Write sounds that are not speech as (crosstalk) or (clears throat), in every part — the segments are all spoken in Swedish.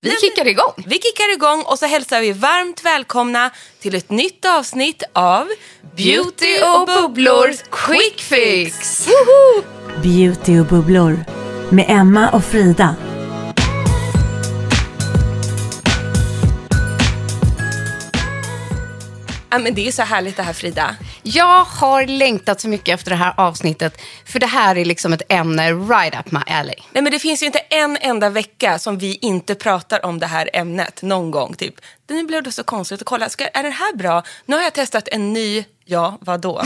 Vi kickar igång. Vi kickar igång och så hälsar vi varmt välkomna till ett nytt avsnitt av Beauty och bubblor quick fix. Beauty och bubblor med Emma och Frida. Ja, men det är så härligt det här Frida. Jag har längtat så mycket efter det här avsnittet, för det här är liksom ett ämne right up my alley. Nej, men det finns ju inte en enda vecka som vi inte pratar om det här ämnet någon gång. Typ, nu blev det så konstigt att kolla, ska, är det här bra? Nu har jag testat en ny, ja vadå?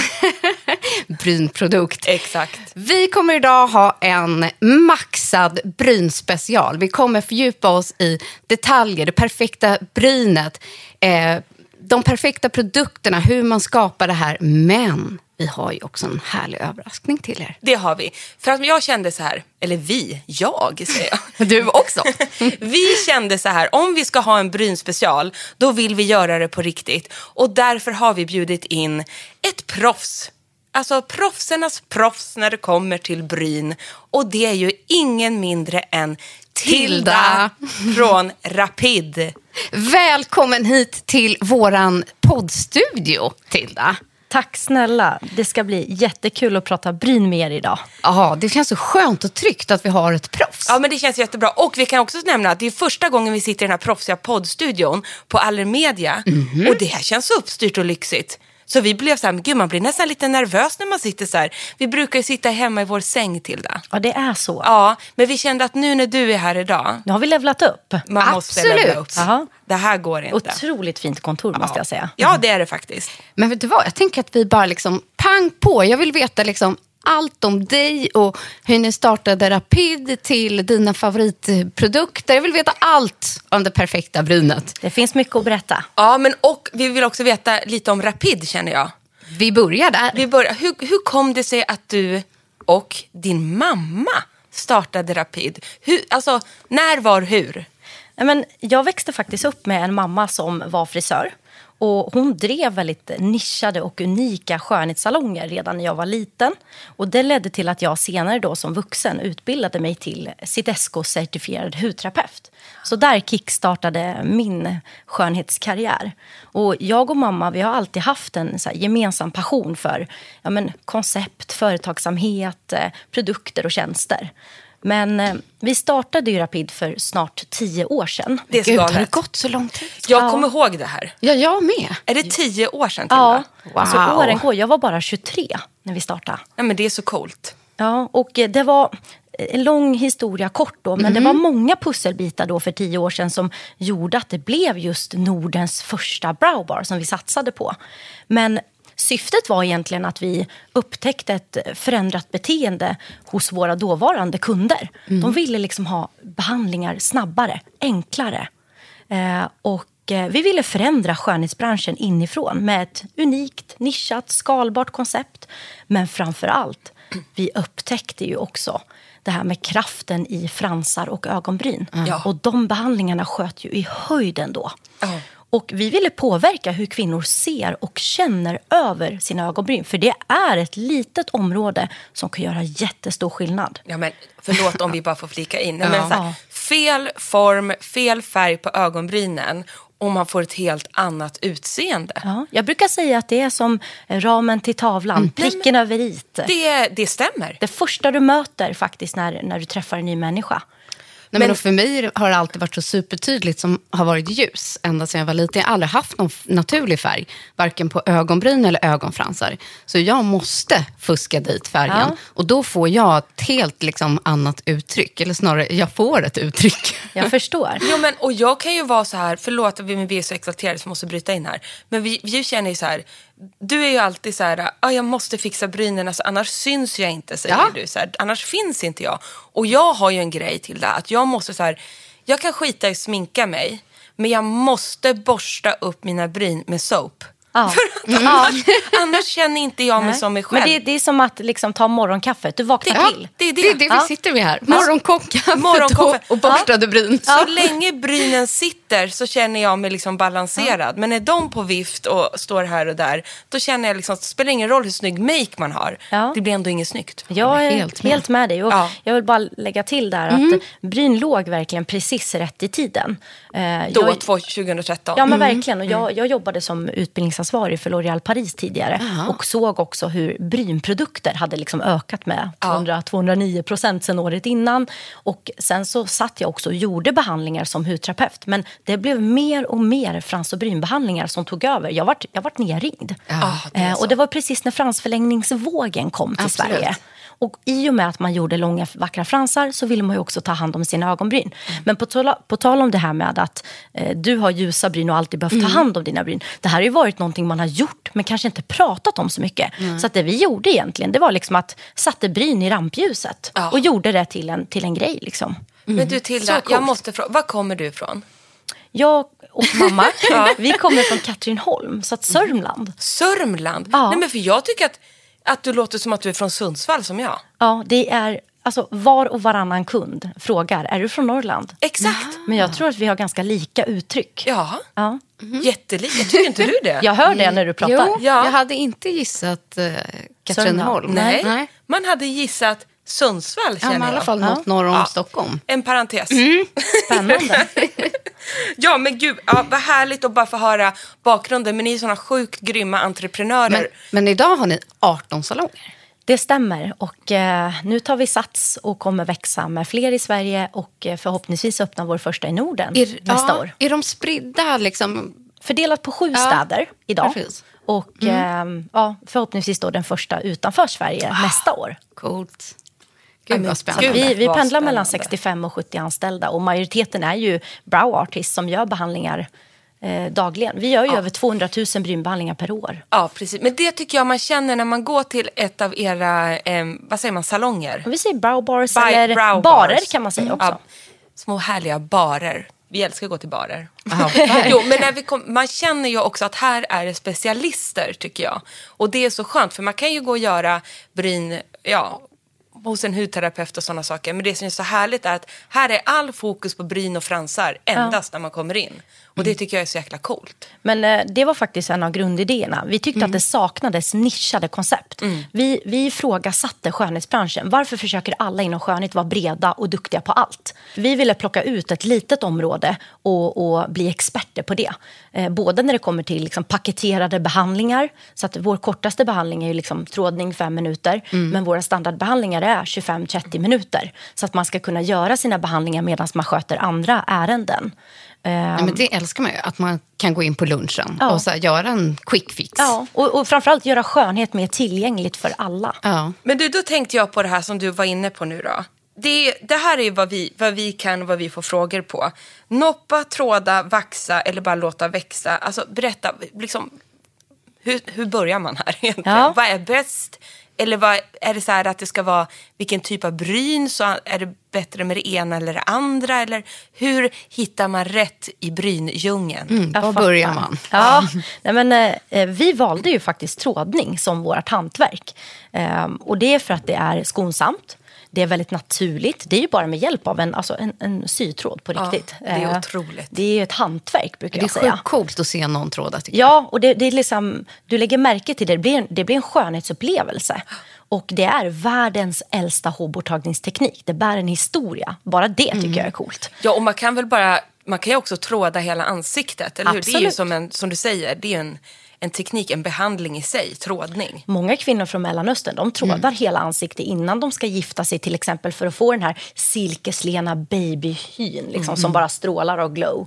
(laughs) Brynprodukt. Exakt. Vi kommer idag ha en maxad brynspecial. Vi kommer fördjupa oss i detaljer, det perfekta brynet, eh, de perfekta produkterna, hur man skapar det här. Men vi har ju också en härlig överraskning till er. Det har vi. För att jag kände så här, eller vi, jag säger jag. (laughs) Du också. (laughs) vi kände så här, om vi ska ha en brynspecial, då vill vi göra det på riktigt. Och därför har vi bjudit in ett proffs. Alltså proffsernas proffs när det kommer till bryn. Och det är ju ingen mindre än Tilda, (laughs) från Rapid. Välkommen hit till våran poddstudio, Tilda. Tack snälla. Det ska bli jättekul att prata bryn med er idag. Ja, det känns så skönt och tryggt att vi har ett proffs. Ja, men det känns jättebra. Och vi kan också nämna att det är första gången vi sitter i den här proffsiga poddstudion på Allermedia. Mhm. Och det här känns så uppstyrt och lyxigt. Så vi blev så här, men gud man blir nästan lite nervös när man sitter så här. Vi brukar ju sitta hemma i vår säng, Tilda. Ja, det är så. Ja, men vi kände att nu när du är här idag, Nu har vi levlat upp. man måste Absolut. levla upp. Jaha. Det här går inte. Otroligt fint kontor måste jag säga. Ja, det är det faktiskt. Men vet du vad, jag tänker att vi bara liksom pang på. Jag vill veta liksom allt om dig och hur ni startade Rapid till dina favoritprodukter. Jag vill veta allt om det perfekta brynet. Det finns mycket att berätta. Ja, men och vi vill också veta lite om Rapid känner jag. Vi börjar där. Vi börjar, hur, hur kom det sig att du och din mamma startade Rapid? Hur, alltså, när, var, hur? Nej, Men jag växte faktiskt upp med en mamma som var frisör. Och hon drev väldigt nischade och unika skönhetssalonger redan när jag var liten. Och det ledde till att jag senare då som vuxen utbildade mig till Citesco-certifierad hudterapeut. Så där kickstartade min skönhetskarriär. Och jag och mamma vi har alltid haft en så här gemensam passion för ja, men, koncept, företagsamhet, eh, produkter och tjänster. Men eh, vi startade ju Rapid för snart tio år sedan. Det Gud, har det gått så lång tid? Jag Ja. kommer ihåg det här. Ja, jag med. Är det tio år sedan Ja, Tilda? alltså Wow. åren går. Jag var bara 23 när vi startade. Nej, men det är så coolt. Ja, och eh, det var en lång historia kort då, men det var många pusselbitar då för tio år sedan som gjorde att det blev just Nordens första browbar som vi satsade på. Men syftet var egentligen att vi upptäckte ett förändrat beteende hos våra dåvarande kunder. De ville liksom ha behandlingar snabbare, enklare. Eh, och eh, vi ville förändra skönhetsbranschen inifrån med ett unikt, nischat, skalbart koncept. Men framför allt, vi upptäckte ju också det här med kraften i fransar och ögonbryn. Ja. Och de behandlingarna sköt ju i höjden då. Ja. Och vi ville påverka hur kvinnor ser och känner över sina ögonbryn. För det är ett litet område som kan göra jättestor skillnad. Ja, men, förlåt om vi bara får flika in. Nej. Men, här, fel form, fel färg på ögonbrynen och man får ett helt annat utseende. Ja, jag brukar säga att det är som ramen till tavlan, pricken över i. Det, det stämmer. Det första du möter faktiskt när, när du träffar en ny människa. Nej, men och för mig har det alltid varit så supertydligt som har varit ljus ända sedan jag var liten. Jag har aldrig haft någon naturlig färg, varken på ögonbryn eller ögonfransar. Så jag måste fuska dit färgen. Ja. Och då får jag ett helt liksom, annat uttryck. Eller snarare, jag får ett uttryck. (laughs) Jag förstår. Jo, men, och jag kan ju vara så här, förlåt att vi, men vi är så exalterade så jag måste bryta in här. Men vi, vi känner ju så här, du är ju alltid så här, ah, jag måste fixa brynen, alltså, annars syns jag inte, säger Ja. du. Så här, annars finns inte jag. Och jag har ju en grej till det, att jag måste så här, jag kan skita i att sminka mig, men jag måste borsta upp mina bryn med soap. Ja. (laughs) ja. Annars känner inte jag mig Nej. som mig själv. Men det, det är som att liksom, ta morgonkaffet. Du vaknar Ja, till. det är det. Det är det vi Ja. sitter med här. Morgonkaffe. och, och borstade bryn. Så länge brynen sitter så känner jag mig liksom balanserad. Men är de på vift och står här och där, då känner jag liksom, det spelar ingen roll hur snygg make man har. Ja. Det blir ändå inget snyggt. Jag är Helt helt med. med, dig. Och Ja. Jag vill bara lägga till där att bryn låg verkligen precis rätt i tiden. Eh, Då, jag, två- 2013. Ja, men verkligen. Och jag, jag jobbade som utbildningsansvarig för L'Oréal Paris tidigare och såg också hur brynprodukter hade liksom ökat med 200-209 procent sen året innan. Och sen så satt jag också och gjorde behandlingar som hudterapeut. Men det blev mer och mer frans och brynbehandlingar som tog över. Jag vart, jag vart nerringd. Ja, det Eh, och det var precis när fransförlängningsvågen kom till Absolut. Sverige. Och i och med att man gjorde långa vackra fransar så ville man ju också ta hand om sina ögonbryn. Men på tal, på tal om det här med att eh, du har ljusa bryn och alltid behövt ta hand om dina bryn. Det här har ju varit någonting man har gjort men kanske inte pratat om så mycket. Så att det vi gjorde egentligen det var liksom att satte bryn i rampljuset Ja. och gjorde det till en, till en grej. Liksom. Men du Tilda, jag måste fråga, var kommer du ifrån? Jag och mamma, (laughs) vi kommer från Katrineholm, så att Sörmland. Sörmland? Ja. Nej, men för jag tycker att, att du låter som att du är från Sundsvall som jag. Ja, det är alltså var och varannan kund frågar, är du från Norrland? Exakt. Men jag tror att vi har ganska lika uttryck. Ja, Ja. jättelika. Tycker inte du det? Jag hör det när du pratar. Jo, Ja. jag hade inte gissat uh, Katrineholm. Nej. Nej. Man hade gissat Sundsvall Ja, känner men i alla jag. fall något norr om Ja. Stockholm. En parentes. (laughs) Spännande. Ja, men gud, ja, vad härligt att bara få höra bakgrunden. Men ni är såna sjukt grymma entreprenörer. Men, men idag har ni 18 salonger. Det stämmer. Och eh, nu tar vi sats och kommer växa med fler i Sverige och eh, förhoppningsvis öppna vår första i Norden nästa ja, år. Är de spridda liksom? Fördelat på sju Ja, städer idag. precis. Och eh, ja, förhoppningsvis då den första utanför Sverige nästa år. Coolt. Gud vad Gud, spännande. Vi, vi pendlar mellan spännande. 65 och 70 anställda och majoriteten är ju brow artists som gör behandlingar eh, dagligen. Vi gör ju över 200 000 brynbehandlingar per år. Ja, precis. Men det tycker jag man känner när man går till ett av era, eh, vad säger man, salonger. Vi säger brow bars By- eller brow barer bars. kan man säga också. Ja, små härliga barer. Vi älskar att gå till barer. Ja, (laughs) jo, men när vi kom, man känner ju också att här är det specialister, tycker jag. Och det är så skönt, för man kan ju gå och göra bryn, ja, hos en hudterapeut och sådana saker. Men det som är så härligt är att här är all fokus på bryn och fransar endast när man kommer in. Och det tycker jag är så jäkla coolt. Men eh, det var faktiskt en av grundidéerna. Vi tyckte att det saknades nischade koncept. Vi, vi ifrågasatte skönhetsbranschen. Varför försöker alla inom skönhet vara breda och duktiga på allt? Vi ville plocka ut ett litet område och, och bli experter på det. Eh, både när det kommer till liksom, paketerade behandlingar. Så att vår kortaste behandling är ju liksom, trådning fem minuter. Men våra standardbehandlingar är 25-30 minuter. Så att man ska kunna göra sina behandlingar medan man sköter andra ärenden. Eh, Ja, men det älskar man ju, att man kan gå in på lunchen Ja. och så här, göra en quick fix. Ja, och, och framförallt göra skönhet mer tillgängligt för alla. Ja. Men du, då tänkte jag på det här som du var inne på nu då. Det, det här är ju vad vi, vad vi kan och vad vi får frågor på. Noppa, tråda, vaxa eller bara låta växa. Alltså berätta, liksom, hur, hur börjar man här egentligen? Ja. Vad är bäst? Eller vad, är det så här att det ska vara vilken typ av bryn? Så är det bättre med det ena eller det andra? Eller hur hittar man rätt i bryndjungeln? Mm, var börjar man? Ja, (laughs) nej men, eh, vi valde ju faktiskt trådning som vårt hantverk. Eh, och det är för att det är skonsamt. Det är väldigt naturligt. Det är ju bara med hjälp av en, alltså en, en sytråd på Ja, riktigt. det är Eh, otroligt. Det är ett hantverk brukar Det är jag säga. sjukt coolt att se någon tråda. Ja, och det, det är liksom, du lägger märke till det. Det blir, en, det blir en skönhetsupplevelse. Och det är världens äldsta hårborttagningsteknik. Det bär en historia. Bara det tycker Mm. jag är coolt. Ja, och man kan väl bara, man kan ju också tråda hela ansiktet, eller hur? Det är ju Absolut. som, en, som du säger, det är en, en teknik, en behandling i sig, trådning. Många kvinnor från Mellanöstern de trådar Mm. hela ansiktet innan de ska gifta sig till exempel för att få den här silkeslena babyhyn liksom, Mm. som bara strålar av glow.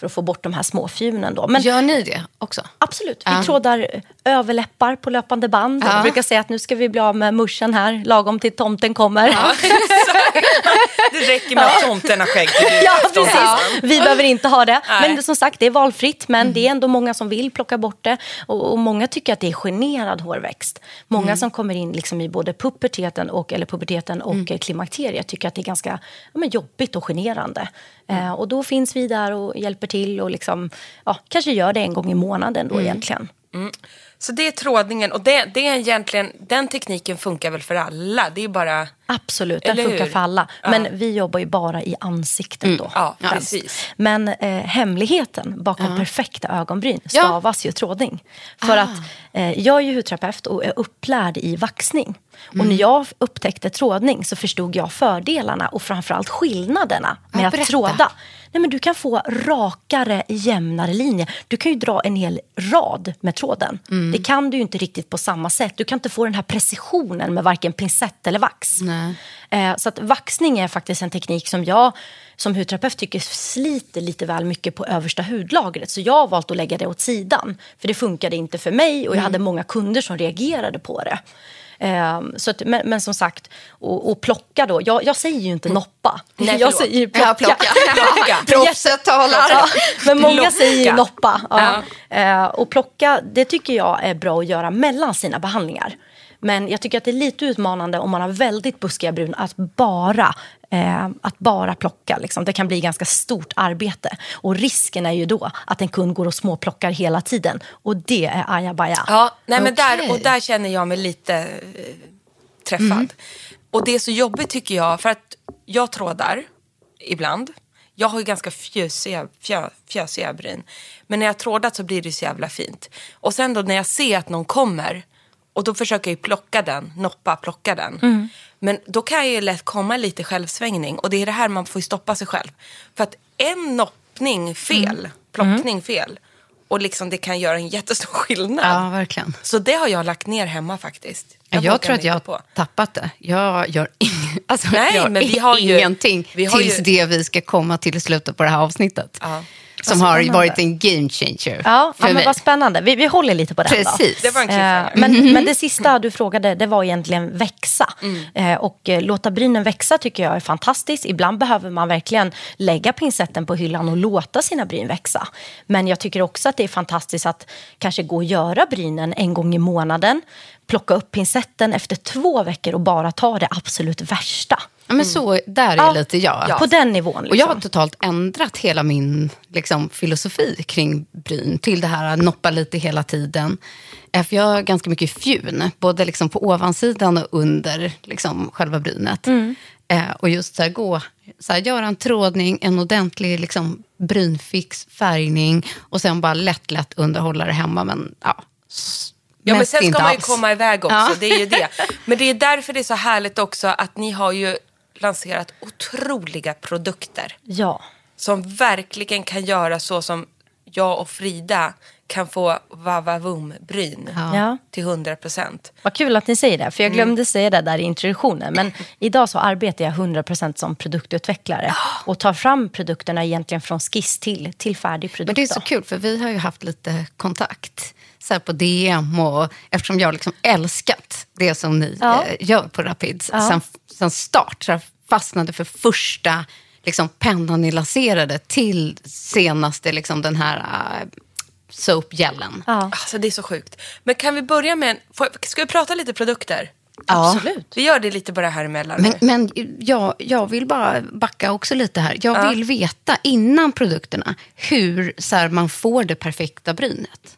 För att få bort de här småfjunen. Då. Men Gör ni det också? absolut, vi trådar överläppar på löpande band. Ja. Jag brukar säga att nu ska vi bli av med muschen här lagom till tomten kommer. (laughs) Det räcker med att tomten har skägg. Ja, precis. Vi behöver inte ha det. Nej. Men som sagt, det är valfritt. Men det är ändå många som vill plocka bort det. Och, och många tycker att det är generad hårväxt. Många som kommer in liksom i både puberteten och, eller puberteten och eh, klimakteriet tycker att det är ganska ja, men jobbigt och generande. Eh, och då finns vi där och hjälper till och liksom, ja, kanske gör det en gång i månaden då egentligen. Så det är trådningen och det, det är egentligen, den tekniken funkar väl för alla. Det är bara... Absolut, den funkar hur? för alla. Men Ja. vi jobbar ju bara i ansiktet då. Ja, precis. Men eh, hemligheten bakom perfekta ögonbryn Ja. stavas ju trådning. För Ah. att eh, jag är ju hudterapeut och är upplärd i vaxning. Och Mm. när jag upptäckte trådning så förstod jag fördelarna och framförallt skillnaderna med Ja, att tråda. Nej, men du kan få rakare, jämnare linjer. Du kan ju dra en hel rad med tråden. Mm. Det kan du inte riktigt på samma sätt. Du kan inte få den här precisionen med varken pincett eller vax. Eh, så att vaxning är faktiskt en teknik som jag som hudterapeut tycker sliter lite väl mycket på översta hudlagret. Så jag har valt att lägga det åt sidan. För det funkade inte för mig och jag hade många kunder som reagerade på det. Eh, så att, men, men som sagt, och, och plocka då. Jag, jag säger ju inte noppa. Nej, jag säger ju Ja, plocka. plocka. (laughs) Proffset talar. Ja, men många Plocka. säger ju noppa. Ja. Eh, och plocka, det tycker jag är bra att göra mellan sina behandlingar. Men jag tycker att det är lite utmanande om man har väldigt buskiga bryn att bara, eh, att bara plocka. Liksom. Det kan bli ganska stort arbete. Och risken är ju då att en kund går och småplockar hela tiden. Och det är ajabaja. Ja, nej, men Okej. där, och där känner jag mig lite eh, träffad. Och det är så jobbigt tycker jag, för att jag trådar ibland. Jag har ju ganska fjösiga, fjö, fjösiga bryn. Men när jag trådat så blir det så jävla fint. Och sen då när jag ser att någon kommer och då försöker jag ju plocka den, noppa, plocka den. Men då kan jag ju lätt komma lite självsvängning och det är det här man får stoppa sig själv. För att en noppning fel, plockning fel och liksom det kan göra en jättestor skillnad. Ja, verkligen. Så det har jag lagt ner hemma faktiskt. Jag, vågar tror att jag har tappat det. Jag gör, ing- (laughs) alltså, Nej, jag gör men vi har ju- ingenting vi har tills ju- det vi ska komma till i slutet på det här avsnittet. Ja. Som har varit en game changer Ja, för ja men mig. vad spännande. Vi, vi håller lite på den Precis. då. Det var en Eh, men, men det sista du frågade, det var egentligen växa. Mm. Eh, och eh, låta brynen växa tycker jag är fantastiskt. Ibland behöver man verkligen lägga pincetten på hyllan och låta sina bryn växa. Men jag tycker också att det är fantastiskt att kanske gå och göra brynen en gång i månaden. Plocka upp pincetten efter två veckor och bara ta det absolut värsta. Ja, men så, där är Ja. lite jag. På den nivån. Liksom. Och jag har totalt ändrat hela min liksom, filosofi kring bryn till det här att noppa lite hela tiden. Eh, För jag har ganska mycket fjun, både liksom på ovansidan och under liksom, själva brynet. Eh, och just så här, gå, så här, göra en trådning, en ordentlig liksom, brynfix, färgning och sen bara lätt, lätt underhålla det hemma. Men ja, Ja, men sen ska man ju komma iväg också. Ja. Det är ju det. Men det är därför det är så härligt också att ni har ju lanserat otroliga produkter. Ja. Som verkligen kan göra så som jag och Frida kan få vavavum-bryn Ja. Till 100 procent. Vad kul att ni säger det, Mm. för jag glömde säga det där i introduktionen. Men (clears throat) idag så arbetar jag 100% som produktutvecklare och tar fram produkterna egentligen från skiss till, till färdig produkt. Men det är så då. kul, för vi har ju haft lite kontakt så här på DM. Och, eftersom jag liksom älskat det som ni Ja. eh, gör på Rapids Ja. sen, sen start. Så jag fastnade för första liksom, pennan ni lanserade till senaste liksom, den här uh, soapgelen. Ja. Alltså det är så sjukt. Men kan vi börja med en... får- Ska vi prata lite produkter? Ja. Absolut. Vi gör det lite bara här emellan. Men, men jag, jag vill bara backa också lite här. Jag Ja. vill veta innan produkterna hur så här, man får det perfekta brynet.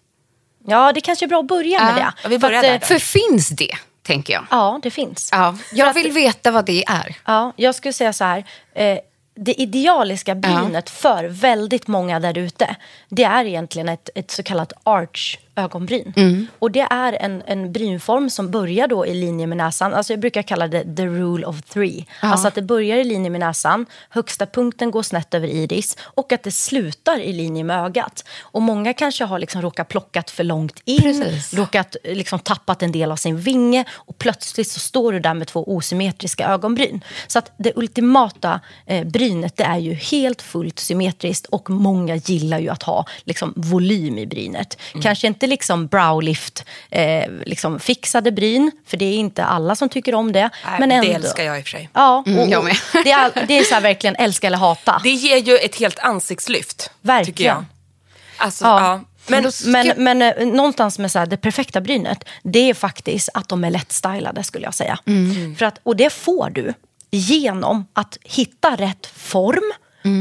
Ja, det kanske är bra att börja med Ja, det. ja, vi För börjar att, där eh, då. För finns det, tänker jag. Ja, det finns. Ja, jag vill veta vad det är. Ja, jag skulle säga så här. Eh, det idealiska brynet för väldigt många där ute, det är egentligen ett, ett så kallat arch ögonbryn. Mm. Och det är en, en brynform som börjar då i linje med näsan. Alltså jag brukar kalla det the rule of three. Alltså att det börjar i linje med näsan, högsta punkten går snett över iris och att det slutar i linje med ögat. Och många kanske har liksom råkat plockat för långt in, Precis. råkat liksom tappat en del av sin vinge och plötsligt så står du där med två osymmetriska ögonbryn. Så att det ultimata eh, brynet det är ju helt fullt symmetriskt och många gillar ju att ha liksom, volym i brynet. Kanske inte liksom browlift, eh, liksom fixade bryn, för det är inte alla som tycker om det. Nej, men det ändå. älskar jag i och för sig. Ja, och, Mm, jag med. det är, det är så här verkligen älska eller hata. Det ger ju ett helt ansiktslyft. Verkligen. Tycker jag. Alltså, Ja. ja. Men, Men, men eh, någonstans med så här, det perfekta brynet, det är faktiskt att de är lättstylade skulle jag säga. Mm. För att, och det får du genom att hitta rätt form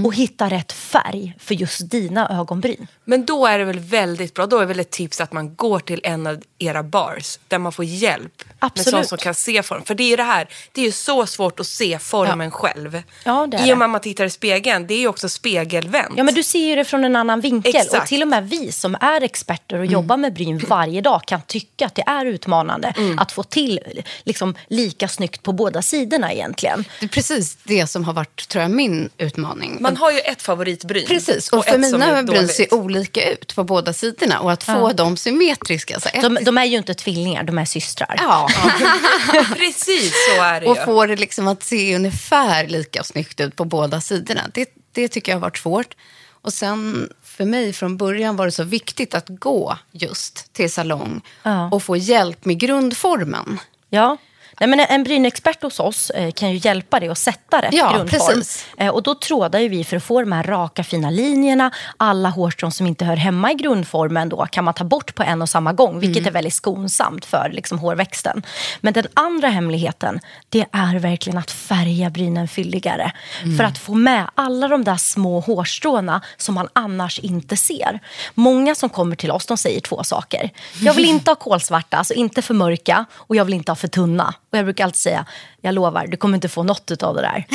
och hitta rätt färg för just dina ögonbryn. Men då är det väl väldigt bra, då är väl ett tips att man går till en av era bars där man får hjälp Absolut. med sånt som kan se form. För det är ju det här, det är ju så svårt att se formen själv. Ja, det är I och med att man tittar i spegeln, det är ju också spegelvänt. Ja, men du ser ju det från en annan vinkel. Exakt. Och till och med vi som är experter och jobbar med bryn varje dag kan tycka att det är utmanande att få till liksom, lika snyggt på båda sidorna egentligen. Det är precis det som har varit tror jag, min utmaning. Man har ju ett favoritbryn. Precis, och, för ett som mina bryn ser olika ut på båda sidorna. Och att få dem symmetriska. Så ett, De, de är ju inte tvillingar, de är systrar. ja, (laughs) Precis så är det och ju. få det liksom att se ungefär lika snyggt ut på båda sidorna. Det, det tycker jag har varit svårt. Och sen för mig från början var det så viktigt att gå just till salong Ja. och få hjälp med grundformen. Ja. Nej, men en brynexpert hos oss eh, kan ju hjälpa dig att sätta rätt Ja, grundform. precis. Eh, och då trådar ju vi för att få de här raka fina linjerna. Alla hårstrån som inte hör hemma i grundformen då kan man ta bort på en och samma gång. Vilket Mm. är väldigt skonsamt för liksom, hårväxten. Men den andra hemligheten det är verkligen att färga brynen fylligare. Mm. För att få med alla de där små hårstråna som man annars inte ser. Många som kommer till oss de säger två saker. Jag vill inte ha kolsvarta, alltså inte för mörka. Och jag vill inte ha för tunna. Och jag brukar alltid säga, jag lovar, du kommer inte få något av det där.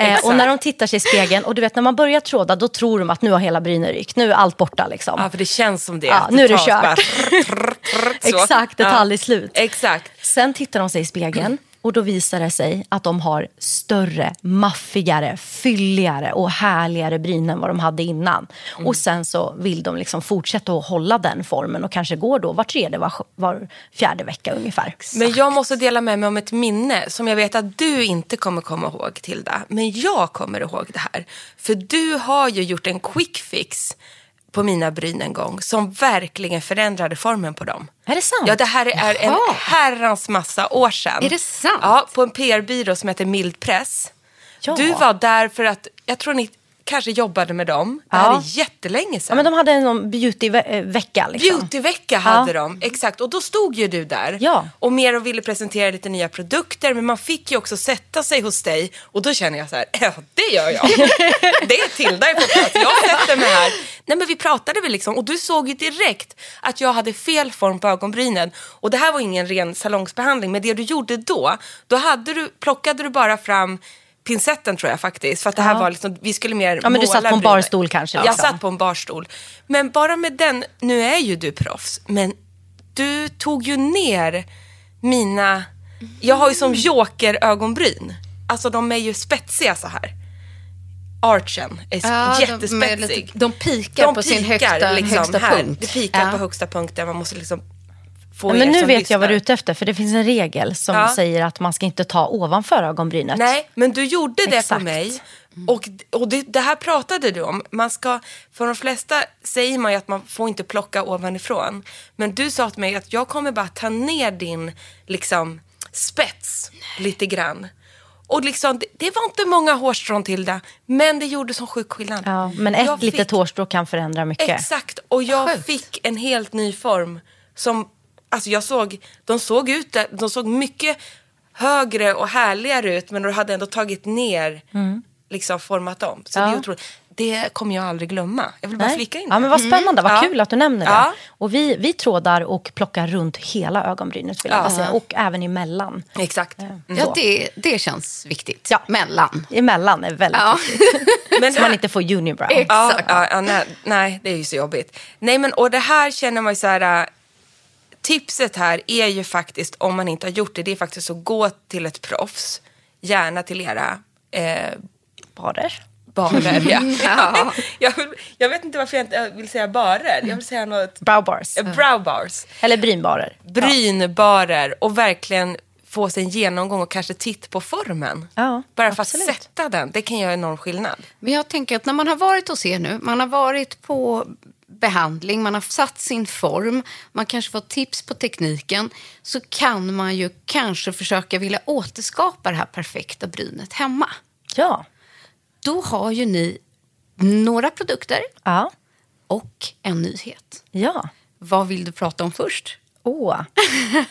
eh, och när de tittar sig i spegeln, och du vet när man börjar tråda, då tror de att nu har hela brynen rykt. Nu är allt borta liksom. Ja, för det känns som det. Ja, nu är det kört. bara trrr, trrr, trrr, så. (laughs) Exakt, detalj är slut. Exakt. Sen tittar de sig i spegeln och då visar det sig att de har större, maffigare, fylligare och härligare bryn än vad de hade innan. Och sen så vill de liksom fortsätta att hålla den formen och kanske går då var tredje, var, var fjärde vecka ungefär. Men jag måste dela med mig om ett minne som jag vet att du inte kommer komma ihåg, Tilda. Men jag kommer ihåg det här. För du har ju gjort en quick fix på mina bryn en gång som verkligen förändrade formen på dem. Är det sant? Ja, det här är en Jaha. herrans massa år sedan. Är det sant? Ja, på en PR-byrå som heter Mild Press. Ja. Du var där för att, jag tror ni kanske jobbade med dem. Det här Ja. är jättelänge Ja, sedan. men de hade en beautyvecka. Liksom. Beautyvecka hade de, exakt. Och då stod ju du där Ja. och mer och ville presentera lite nya produkter. Men man fick ju också sätta sig hos dig och då känner jag så här, (laughs) ja det gör jag. (laughs) det är Tilda på plats, jag sätter mig här. Nej men vi pratade väl liksom och du såg ju direkt att jag hade fel form på ögonbrynen. Och det här var ingen ren salongsbehandling, men det du gjorde då, då hade du, plockade du bara fram pincetten tror jag faktiskt. För att det här Ja. var liksom, vi skulle mer Ja, men du satt på en brynen. barstol kanske, Jag liksom. satt på en barstol. Men bara med den, nu är ju du proffs, men du tog ju ner mina, jag har ju som joker-ögonbryn. Alltså de är ju spetsiga så här. Archen är Ja, de jättespetsig. lite- de pikar på sin högsta- högsta här. punkt. Det pikar Ja. på högsta punkten. Man måste liksom få Ja, men nu vet jag vad du är lyssnar. ute efter, för det finns en regel som Ja. säger att man ska inte ta ovanför ögonbrynet. Nej, men du gjorde det Exakt. på mig. Och, och det, det här pratade du om. Man ska, för de flesta säger man ju att man får inte plocka ovanifrån. Men du sa till mig att jag kommer bara ta ner din liksom, spets lite grann. Och liksom, det, det var inte många hårstrån till det, men det gjorde som sjuk skillnad. Ja, men ett Jag litet fick- hårstrå kan förändra mycket. Exakt, och jag Sjukt. fick en helt ny form som, alltså jag såg, de såg ut, de såg mycket högre och härligare ut men de hade ändå tagit ner, liksom format om. Så det Ja. är otroligt. Det kommer jag aldrig glömma. Jag vill bara Nej. flika in Ja, det. men vad spännande, vad Ja. kul att du nämner det. Ja. Och vi, vi trådar och plockar runt hela ögonbrynet vill jag Ja. säga. och även emellan. Exakt. Ja, det, det känns viktigt. Ja. Mellan. Emellan är väldigt Ja. (laughs) Men så det man inte får unibrow. Ja, Exakt. ja, ja, nej, nej, det är ju så jobbigt. Nej, men och det här känner man ju så här... Tipset här är ju faktiskt, om man inte har gjort det, det är faktiskt att gå till ett proffs. Gärna till era eh, Barer. barer. Ja. (laughs) Ja. jag, jag vet inte varför jag inte vill säga barer. Jag vill säga något... Brow bars. eh, Brow bars. Eller brynbarer. Brynbarer och verkligen få sig en genomgång och kanske titt på formen. Ja, Bara för absolut. att sätta den, det kan göra enorm skillnad. Men jag tänker att när man har varit hos er nu, man har varit på behandling, man har satt sin form, man kanske fått tips på tekniken, så kan man ju kanske försöka vilja återskapa det här perfekta brynet hemma. Ja. Då har ju ni några produkter Ja. och en nyhet. Ja. Vad vill du prata om först? Åh.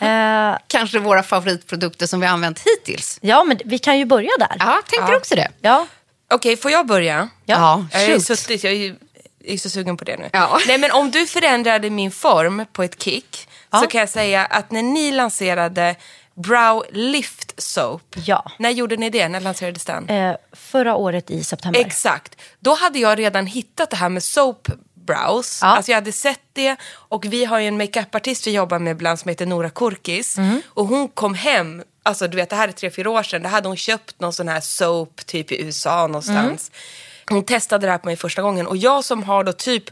(laughs) eh, Kanske våra favoritprodukter som vi har använt hittills. ja, men vi kan ju börja där. Ja, tänker Ja. också det. Ja. Okej, får jag börja? Ja, Jag är shoot. suttit, jag är, så sugen på det nu. Ja. Nej, men om du förändrade min form på ett kick så kan jag säga att när ni lanserade Brow Lift Soap, Ja. när gjorde ni det? När lanserades den? Eh, förra året i september. Exakt. Då hade jag redan hittat det här med soap brows. Ja. Alltså jag hade sett det och vi har ju en makeupartist vi jobbar med ibland som heter Nora Korkis. Mm. Och hon kom hem, alltså du vet det här är tre, fyra år sedan, då hade hon köpt någon sån här soap typ i USA någonstans. Mm. Hon testade det här på mig första gången och jag som har då typ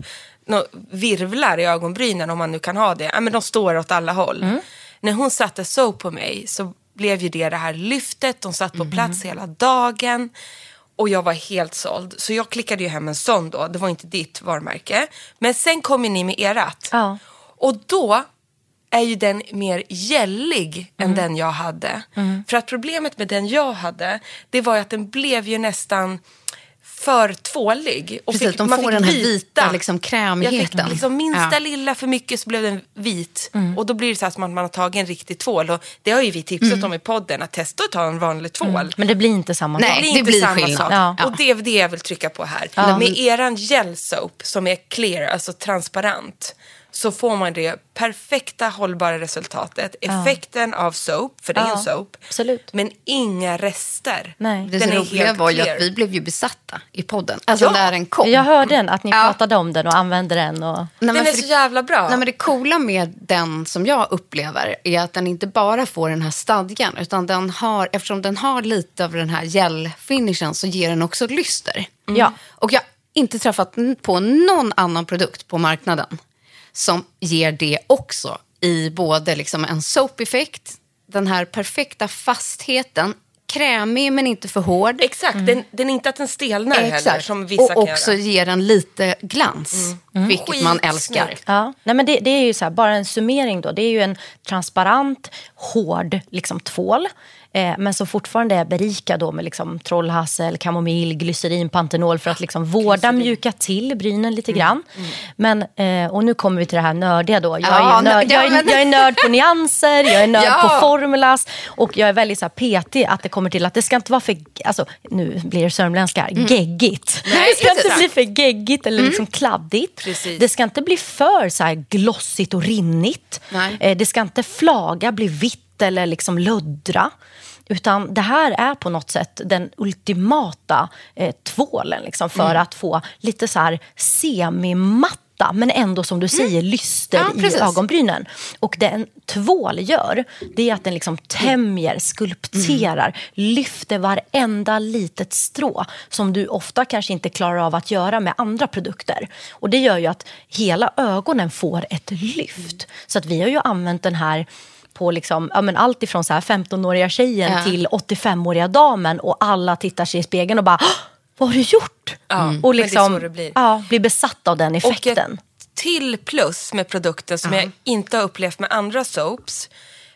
nå- virvlar i ögonbrynen om man nu kan ha det, ja, men de står åt alla håll. Mm. När hon satte soap på mig så blev ju det det här lyftet, de satt på Mm. plats hela dagen. Och jag var helt såld. Så jag klickade ju hem en sån då. Det var inte ditt varumärke. Men sen kom ju ni med erat. Ja. Och då är ju den mer gällig Mm. än den jag hade. För att problemet med den jag hade, det var ju att den blev ju nästan för tvålig. Och Precis, de får den här vita, liksom, Jag krämigheten. fick liksom minsta Ja. lilla för mycket så blev den vit. Mm. Och då blir det så här som att man har tagit en riktig tvål. Och det har ju vi tipsat om i podden, att testa att ta en vanlig tvål. Men det blir inte samma Nej. sak. Det blir det inte blir samma skillnad. sak. Ja. Och det är det jag vill trycka på här. Med eran gel soap som är clear, alltså transparent, så får man det perfekta hållbara resultatet. Effekten av soap, för det är Ja, en soap. absolut. Men inga rester. Nej. Det Den är roliga helt var ju att vi blev ju besatta i podden. Alltså Ja. när den kom. Jag hörde den, att ni Ja. pratade om den och använde den. Och... Nej, Den är så det- jävla bra. Nej, men det coola med den som jag upplever är att den inte bara får den här stadgan utan den har, eftersom den har lite av den här gel-finishen så ger den också lyster. Ja. Och jag har inte träffat på någon annan produkt på marknaden som ger det också i både liksom en soap-effekt, den här perfekta fastheten, krämig men inte för hård. Exakt, den, den är inte att den stelnar heller som vissa och kan också göra. Mm. ger den lite glans, vilket man älskar. Ja, nej men det, det är ju så här, bara en summering då. Det är ju en transparent, hård liksom, tvål. Eh, men som fortfarande är berikad då med liksom, trollhassel, kamomill, glycerin, pantenol för att liksom, vårda, mjuka till brynen lite grann. Men, eh, och nu kommer vi till det här nördiga då. Jag, Ja, är, nörd, jag, ja, är, jag är nörd på nyanser, jag är nörd Ja. på formulas och jag är väldigt så här, petig att det kommer till att det ska inte vara för, alltså, nu blir det sörmländska, här, geggigt. Nej, det ska inte bli för geggigt eller liksom kladdigt. Precis. Det ska inte bli för så här glossigt och rinnigt. Nej. Eh, Det ska inte flaga, bli vitt eller liksom luddra. Utan det här är på något sätt den ultimata eh, tvålen liksom, för Mm. att få lite så här semimatta men ändå som du säger lyster Mm. Ja, precis. i ögonbrynen. Och det en tvål gör, det är att den liksom tämjer, skulpterar, Mm. lyfter varenda litet strå som du ofta kanske inte klarar av att göra med andra produkter. Och det gör ju att hela ögonen får ett lyft. Så att vi har ju använt den här på liksom, ja, men allt ifrån så här 15-åriga tjejen Ja. till 85-åriga damen och alla tittar sig i spegeln och bara "Åh, vad har du gjort? Ja, det och liksom, blir. Ja, blir besatt av den Och effekten. ett till plus med produkten som jag inte har upplevt med andra soaps.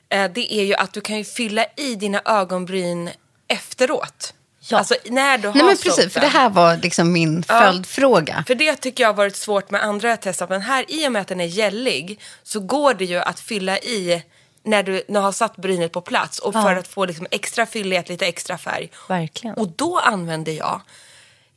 Eh, det är ju att du kan ju fylla i dina ögonbryn efteråt. Ja. Alltså när du har Nej men precis, soapen. för det här var liksom min följdfråga. För det tycker jag har varit svårt med andra jag testat. Men här, i och med att den är gällig, så går det ju att fylla i när du, när du har satt brynet på plats. Och för att få liksom extra fyllighet, lite extra färg. Verkligen. Och då använder jag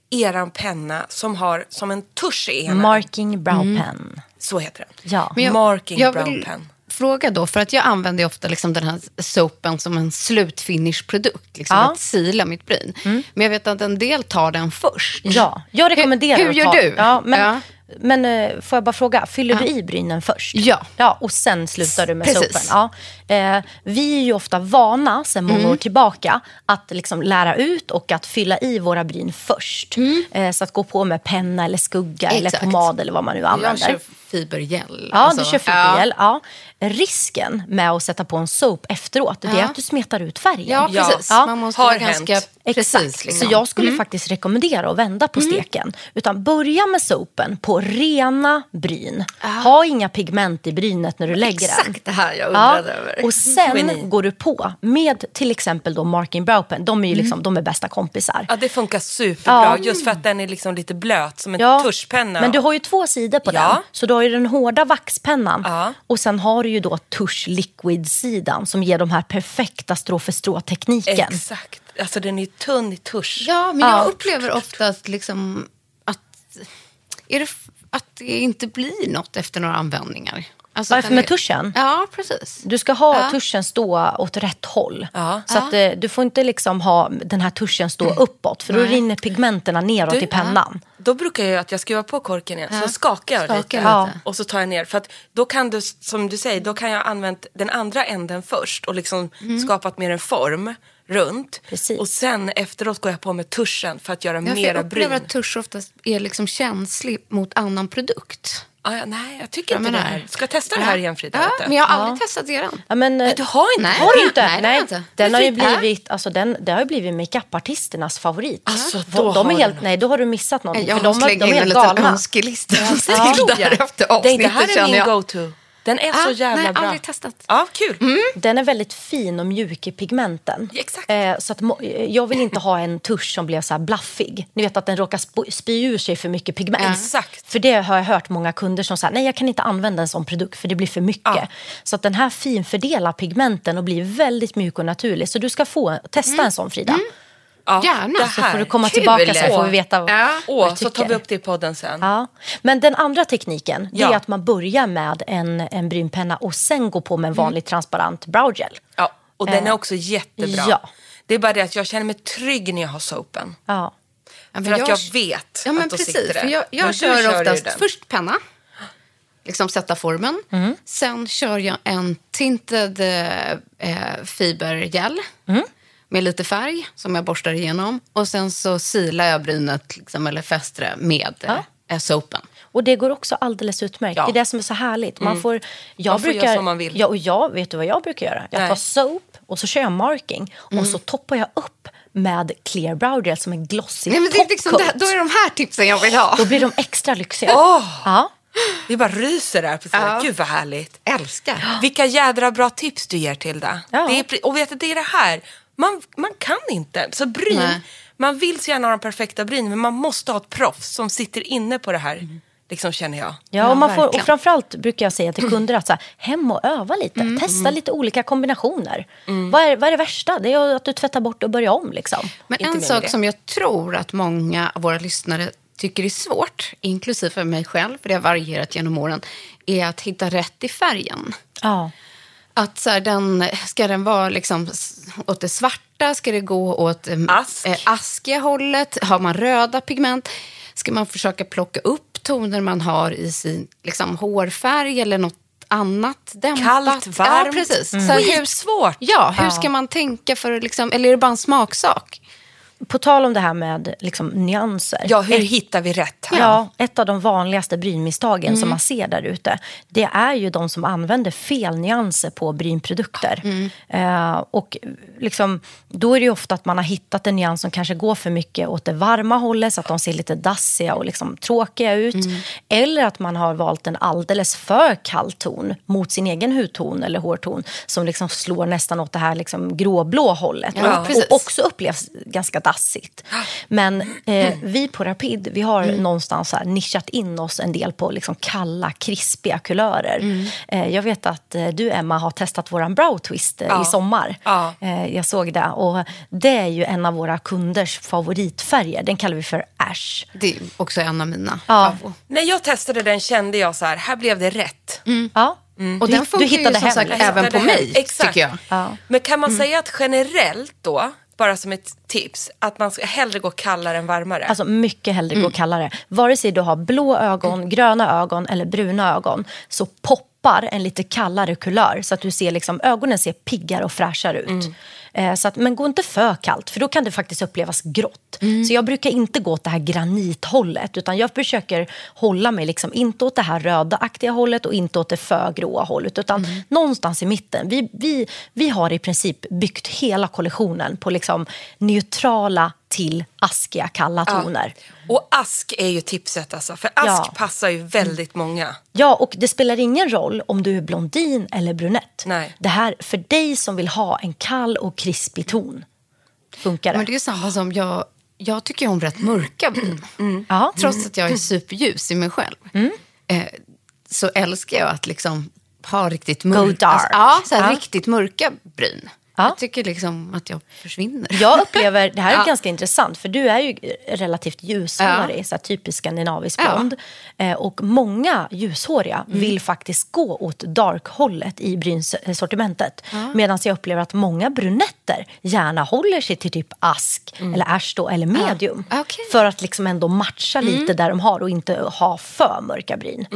eran penna som har som en tusch i ena. Marking brow pen. Så heter den. Ja. Jag, Marking jag brown vill pen. fråga då, för att jag använder ju ofta liksom den här soapen som en slutfinish-produkt, liksom Ja. att sila mitt bryn. Men jag vet att en del tar den först. Ja, jag rekommenderar Hur- hur att gör ta, du? Ja, men, Ja. Men eh, får jag bara fråga, fyller du i brynen först? Ja. ja och sen slutar du med Precis. sopen? Ja. Eh, vi är ju ofta vana, sedan många Mm. år tillbaka, att liksom lära ut och att fylla i våra bryn först. Eh, så att gå på med penna eller skugga eller Mm. Exakt. pomad eller vad man nu Jag använder. kör fibergel. Ja, alltså. du kör fibergel. Ja. Risken med att sätta på en soap efteråt det är Ja. att du smetar ut färgen. Ja, Ja. precis. Ja. Man måste Har vara ganska hänt. precis. Exakt, liksom. så jag skulle faktiskt rekommendera att vända på steken. Utan börja med sopen på rena bryn. Ha inga pigment i brynet när du lägger den. Exakt det här jag Ja, undrade över. och sen Geni. går du på med till exempel då Marking Brow Pen. De är ju liksom, de är bästa kompisar. Ja, det funkar superbra. Ja. Just för att den är liksom lite blöt, som en Ja, tuschpenna. Men du har ju två sidor på Ja. den. Så du har ju den hårda vaxpennan Ja. och sen har du ju då tusch liquid-sidan som ger de här perfekta strå för strå-tekniken. Exakt. alltså den är tunn i tusch. Ja, men jag Ja. upplever ofta att, liksom, att, är det, att det inte blir något efter några användningar. Alltså, Varför den med är- tuschen? Ja, precis. Du ska ha Ja. tuschen stå åt rätt håll. Ja. Så att, eh, du får inte liksom ha den här tuschen stå uppåt för då Nej. rinner pigmenterna neråt Du, i pennan. Då brukar jag att jag skruvar på korken igen, så skakar jag Skakar lite. lite. Ja. Och så tar jag ner. För att då kan du, som du säger, då kan jag använda den andra änden först och liksom skapat mer en form runt. Precis. Och sen efteråt går jag på med tuschen för att göra Ja, för jag mera upplever bryn. att tusch oftast är liksom känslig mot annan produkt. Ah, ja, nej, jag tycker Jag inte det menar- här. Ska jag testa det här igen Frida? Ja, men jag har aldrig testat eran. Ja, men, Nej, du har inte? Nej. Har du inte? Nej, det jag inte. Den har ju Det blivit, alltså den, det har ju blivit makeupartisternas favorit. Alltså, de, då de är har helt, nej, då har du missat någonting. Jag för de, måste har- lägga de in en liten önskelista Ja, (laughs) till ja. där efter det, det avsnittet här är min jag. go-to. Den är så Ah, jävla nej, bra. aldrig testat. Ja, kul. Den är väldigt fin och mjuk i pigmenten. Ja, exakt. Eh, så att, eh, jag vill inte ha en tusch som blev så här blaffig. Ni vet att den råkar sp- spy ur sig för mycket pigment. Exakt. För det har jag hört många kunder som säger, nej jag kan inte använda en sån produkt för det blir för mycket. Ja. Så att den här finfördelar pigmenten och blir väldigt mjuk och naturlig. Så du ska få testa Mm. en sån Frida. Ja, Gärna. det Så får du komma Kul. tillbaka så får vi veta vad, Ja. vad Åh, du så tar tycker. vi upp det i podden sen. Ja. Men den andra tekniken det Ja. är att man börjar med en, en brynpenna och sen går på med en vanlig transparent browgel. Ja, och den är Eh, också jättebra. ja. Det är bara det att jag känner mig trygg när jag har soapen. Ja. För men att jag vet Ja, men att då precis. sitter det. För jag jag du kör ju oftast först penna, liksom sätta formen. Mm. Sen kör jag en tinted eh, fibergel Mm. Med lite färg som jag borstar igenom. Och sen så silar jag brynet, liksom, eller fäster det med eh, soapen. Och det går också alldeles utmärkt. Ja. Det är det som är så härligt. Man får, jag Man får brukar, göra som man vill. Ja, och jag, vet du vad jag brukar göra? Jag Nej. tar soap och så kör jag marking. Mm. Och så toppar jag upp med clear browgel som en glossy Nej, men det är liksom det, då är de här tipsen jag vill ha. Då blir de extra lyxiga. Åh! Ja. Det bara ryser där. Ja. Gud vad härligt. Älskar. Vilka jädra bra tips du ger till det. Ja. det är, och vet du, det är det här. Man, man kan inte. Så bryn, Nej. man vill så gärna ha de perfekta bryn, men man måste ha ett proffs som sitter inne på det här. Liksom känner jag. Ja, och, man får, och framförallt brukar jag säga till kunder att så här, hem och öva lite. Mm, Testa lite olika kombinationer. Vad, är, vad är det värsta? Det är att du tvättar bort och börjar om. Liksom. Men Inte en sak det. som jag tror att många av våra lyssnare tycker är svårt, inklusive för mig själv, för det har varierat genom åren, är att hitta rätt i färgen. Ja. Att så här, den, ska den vara liksom åt det svarta? Ska det gå åt eh, Ask. eh, askiga hållet? Har man röda pigment? Ska man försöka plocka upp toner man har i sin liksom, hårfärg eller något annat dämpat? Kallt, varmt. Ja, precis. Så här, hur, Skitsvårt. ja, hur ska man tänka för liksom, eller är det bara en smaksak? På tal om det här med liksom, nyanser. Ja, hur hittar vi rätt här? Ja, ett av de vanligaste brynmisstagen Mm. som man ser där ute det är ju de som använder fel nyanser på brynprodukter. Mm. Eh, och liksom, då är det ofta att man har hittat en nyans som kanske går för mycket åt det varma hållet så att de ser lite dassiga och liksom tråkiga ut. Mm. Eller att man har valt en alldeles för kall ton mot sin egen hudton eller hårton som liksom slår nästan åt det här liksom gråblå hållet. Ja, och, och också upplevs ganska dassigt. Men eh, vi på Rapid vi har Mm. någonstans här nischat in oss en del på liksom kalla, krispiga kulörer. Mm. Eh, jag vet att eh, du, Emma, har testat vår brow twist eh, Ja. i sommar. Ja. Eh, jag såg det. Och det är ju en av våra kunders favoritfärger. Den kallar vi för ash. Det är också en av mina Ja. När jag testade den kände jag så här, här blev det rätt. Ja. Och Du- den du funkar ju hittade som hem, sagt liksom. även på mig, Exakt. tycker jag. Ja. Men kan man säga att generellt då, bara som ett tips, att man ska hellre gå kallare än varmare? Alltså mycket hellre gå kallare. Vare sig du har blå ögon, gröna ögon eller bruna ögon så poppar en lite kallare kulör så att du ser liksom, ögonen ser piggare och fräschare ut. Eh, så att, men gå inte för kallt för då kan det faktiskt upplevas grått. Så jag brukar inte gå åt det här granithållet utan jag försöker hålla mig liksom inte åt det här rödaaktiga hållet och inte åt det för gråa hållet utan någonstans i mitten. Vi, vi, vi har i princip byggt hela kollektionen på liksom neutrala till askiga kalla toner. Och ask är ju tipset alltså, för ask Ja. passar ju väldigt många. Ja, och det spelar ingen roll om du är blondin eller brunett. Nej. Det här, för dig som vill ha en kall och krispig ton, funkar det. Men det är samma som jag, jag tycker om rätt mörka bryn. Ja. Trots att jag är superljus i mig själv. Eh, så älskar jag att liksom ha riktigt Go mörka, dark. ja, så här Ja. riktigt mörka bryn. Ja. Jag tycker liksom att jag försvinner. Jag upplever, det här är (laughs) Ja. ganska intressant, för du är ju relativt ljushårig, så typisk skandinavisk blond. Eh, och många ljushåriga vill faktiskt gå åt dark-hållet i brynsortimentet. Medan jag upplever att många brunetter gärna håller sig till typ ask, eller ash då, eller medium. Okej. För att liksom ändå matcha lite där de har och inte ha för mörka bryn.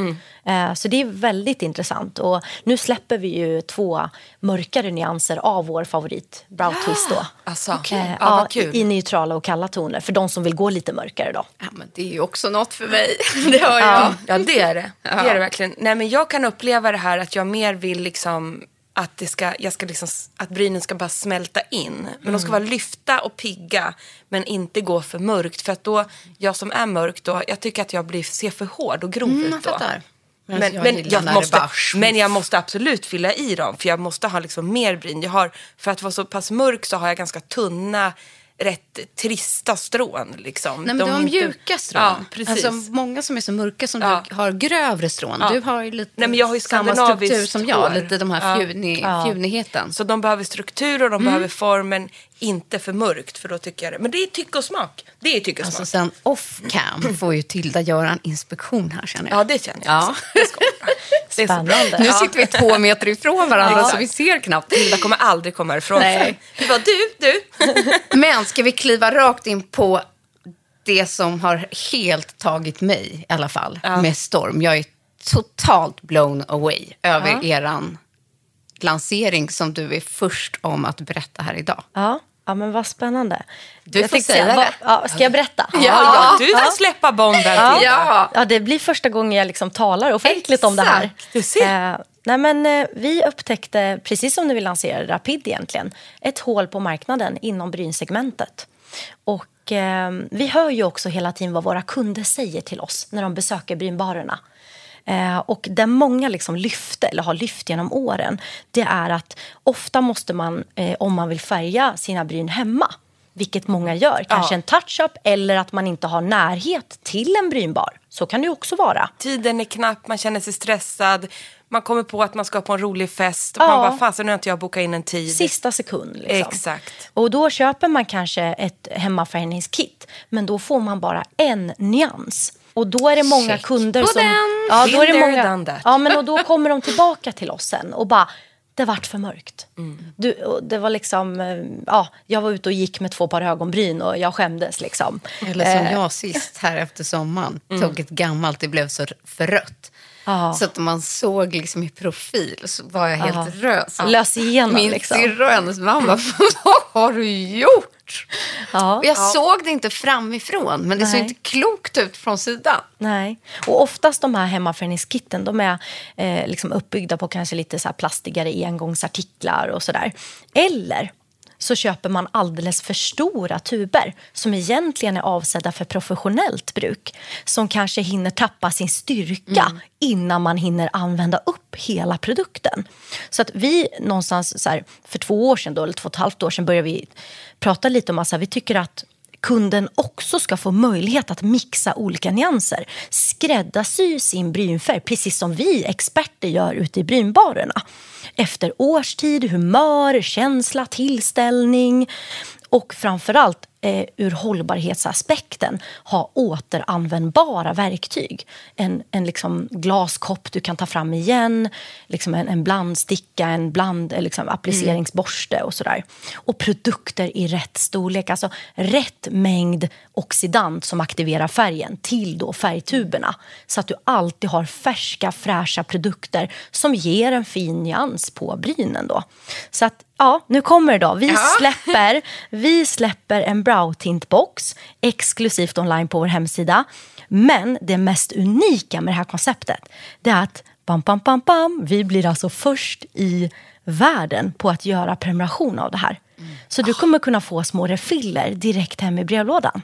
Eh, så det är väldigt intressant. Och nu släpper vi ju två mörkare nyanser av vår favorit Brow Twist då. (gasps) Alltså, Eh, ja, ja, vad kul. i, neutrala och kalla toner för de som vill gå lite mörkare då. Ja, men det är ju också något för mig. (laughs) Det har jag. Ja, det är det. Det är det verkligen. Nej, men jag kan uppleva det här att jag mer vill liksom att, det ska, jag ska liksom, att brynen ska bara smälta in. Men de ska vara lyfta och pigga, men inte gå för mörkt. För att då, jag som är mörk då, jag tycker att jag blir, ser för hård och grov Mm, ut jag då. fattar. Men, Men men, jag jag, när det måste, men jag måste absolut fylla i dem, för jag måste ha liksom mer bryn. Jag har, för att vara så pass mörk så har jag ganska tunna, rätt trista strån. Liksom. Nej, men De du har inte- mjuka strån. Ja, precis. Alltså, många som är så mörka som Ja. du har grövre strån. Ja. Du har ju lite Nej, men jag har ju samma struktur som jag. hår. Lite de här fjuni, Ja. fjunigheten. Så de behöver struktur och de behöver form, men inte för mörkt. För då tycker jag det. Men det är tycke och smak. Det är tycke och Alltså smak. sen off cam får ju Tilda göra en inspektion här känner jag. Ja, det känner jag Ja. Det är. Spännande. Nu Ja. sitter vi två meter ifrån varandra Ja. så vi ser knappt. Tilda kommer aldrig komma ifrån Nej. Det var du, du. Men ska vi kliva rakt in på det som har helt tagit mig i alla fall med storm. Jag är totalt blown away över Ja. eran lansering som du är först om att berätta här idag. Ja, ja men vad spännande. Du Jag får säga det. Ja, ska jag berätta? Ja, ja, du får släppa bomben Ja. Ja. Ja, det blir första gången jag liksom talar offentligt om det här. Exakt. Du ser. Eh, nej, men, eh, vi upptäckte, precis som när vi lanserade Rapid egentligen, ett hål på marknaden inom brynsegmentet. Och, eh, vi hör ju också hela tiden vad våra kunder säger till oss när de besöker brynbarerna. Eh, och det många liksom lyfte, eller har lyft genom åren, det är att ofta måste man, eh, om man vill färga sina bryn hemma, vilket många gör, kanske Ja. en touch-up eller att man inte har närhet till en brynbar. Så kan det också vara. Tiden är knapp, man känner sig stressad. Man kommer på att man ska på en rolig fest. Och Ja. man bara, fasen nu har inte jag bokat in en tid. Sista sekund. Liksom. Exakt. Och då köper man kanske ett hemmafärgningskit, men då får man bara en nyans. Och då är det många Check kunder som... Ja, då är det många, ja, men och då kommer de tillbaka till oss sen och bara, det vart för mörkt. Mm. Du, det var liksom, eh, ja, jag var ute och gick med två par ögonbryn och jag skämdes liksom. Eller som Eh, jag sist här efter sommaren tog ett gammalt, det blev så för rött. Ja. Så att man såg liksom i profil så var jag helt röd. Lös igenom Min liksom. syrra och hennes mamma, vad har du gjort? Ja. Och jag såg det inte framifrån, men det såg Nej. inte klokt ut från sidan. Nej. Och oftast de här hemmafärgningskitten de är eh, liksom uppbyggda på kanske lite så här plastigare engångsartiklar och sådär. Eller så köper man alldeles för stora tuber som egentligen är avsedda för professionellt bruk. Som kanske hinner tappa sin styrka innan man hinner använda upp hela produkten. Så att vi någonstans så här, för två år sedan, då, eller två och ett halvt år sedan, började vi prata lite om att vi tycker att kunden också ska få möjlighet att mixa olika nyanser. Skräddarsy sin brynfärg, precis som vi experter gör ute i brynbarerna. Efter årstid, humör, känsla, tillställning och framförallt eh, ur hållbarhetsaspekten ha återanvändbara verktyg. En, en liksom glaskopp du kan ta fram igen, liksom en, en blandsticka, en bland, eh, liksom appliceringsborste och sådär. Och produkter i rätt storlek, alltså rätt mängd oxidant som aktiverar färgen till då färgtuberna. Så att du alltid har färska, fräscha produkter som ger en fin nyans på brynen. Då. Så att, ja, nu kommer det då. Vi Ja. släpper, vi släpper en brow tint box exklusivt online på vår hemsida. Men det mest unika med det här konceptet det är att bam, bam, bam, bam, vi blir alltså först i världen på att göra prenumeration av det här. Så du kommer kunna få små refiller direkt hem i brevlådan.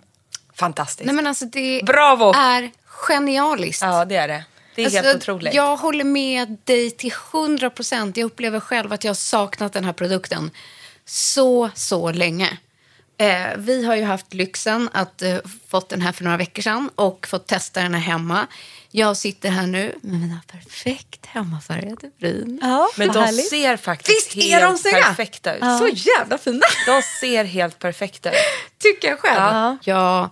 Fantastiskt. Nej, men alltså, det Bravo! är genialiskt. Ja, det är det. Det är Alltså, helt otroligt. Jag håller med dig till 100 procent. Jag upplever själv att jag har saknat den här produkten så, så länge. Eh, vi har ju haft lyxen att eh, fått den här för några veckor sedan och fått testa den här hemma. Jag sitter här nu med mina perfekt hemmafärgade bryn. Ja, Men de härligt. ser faktiskt Visst är de helt perfekta ut. Så jävla fina, De ser helt perfekta ut. (laughs) tycker jag själv. Ja. Jag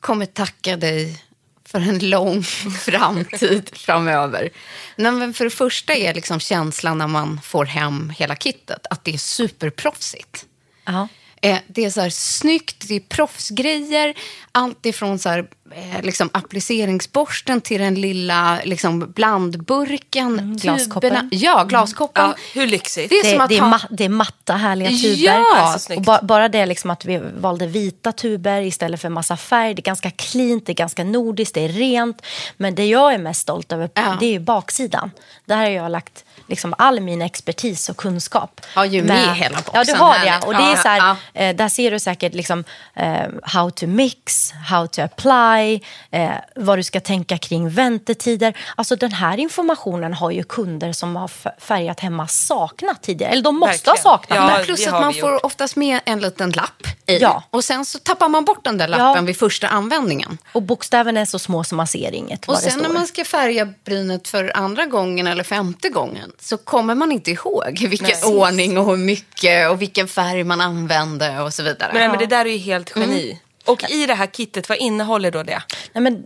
kommer tacka dig för en lång (laughs) framtid framöver. Nej, men för det första är liksom känslan när man får hem hela kittet att det är superproffsigt. Ja. Eh, det är så här snyggt, det är proffsgrejer. Allt ifrån så här, eh, liksom appliceringsborsten till den lilla liksom blandburken. Mm, glaskoppen. Ja, glaskoppen. Ja, hur lyxigt? Det är Det, som att det, är ha... ma- det är matta, härliga tuber. Ja, så snyggt. och ba, bara det liksom att vi valde vita tuber istället för massa färg. Det är ganska cleant, det är ganska nordiskt, det är rent. Men det jag är mest stolt över Ja. det är ju baksidan. Där har jag lagt liksom all min expertis och kunskap. Har ju med hela boxen. Ja, du har det. Och det är så här, ja. eh, där ser du säkert liksom, eh, how to mix, how to apply, eh, vad du ska tänka kring väntetider. Alltså den här informationen har ju kunder som har färgat hemma saknat tidigare. Eller de måste Verkligen. ha saknat Ja, det. Men plus att man får oftast med en liten lapp i. Ja. Och sen så tappar man bort den där lappen Ja. vid första användningen. Och bokstäverna är så små så man ser inget Och sen när man ska färga brynet för andra gången eller femte gången så kommer man inte ihåg vilken Nej. ordning och hur mycket och vilken färg man använde och så vidare. Men, men det där är ju helt geni. Och i det här kittet, vad innehåller då det? Nej, men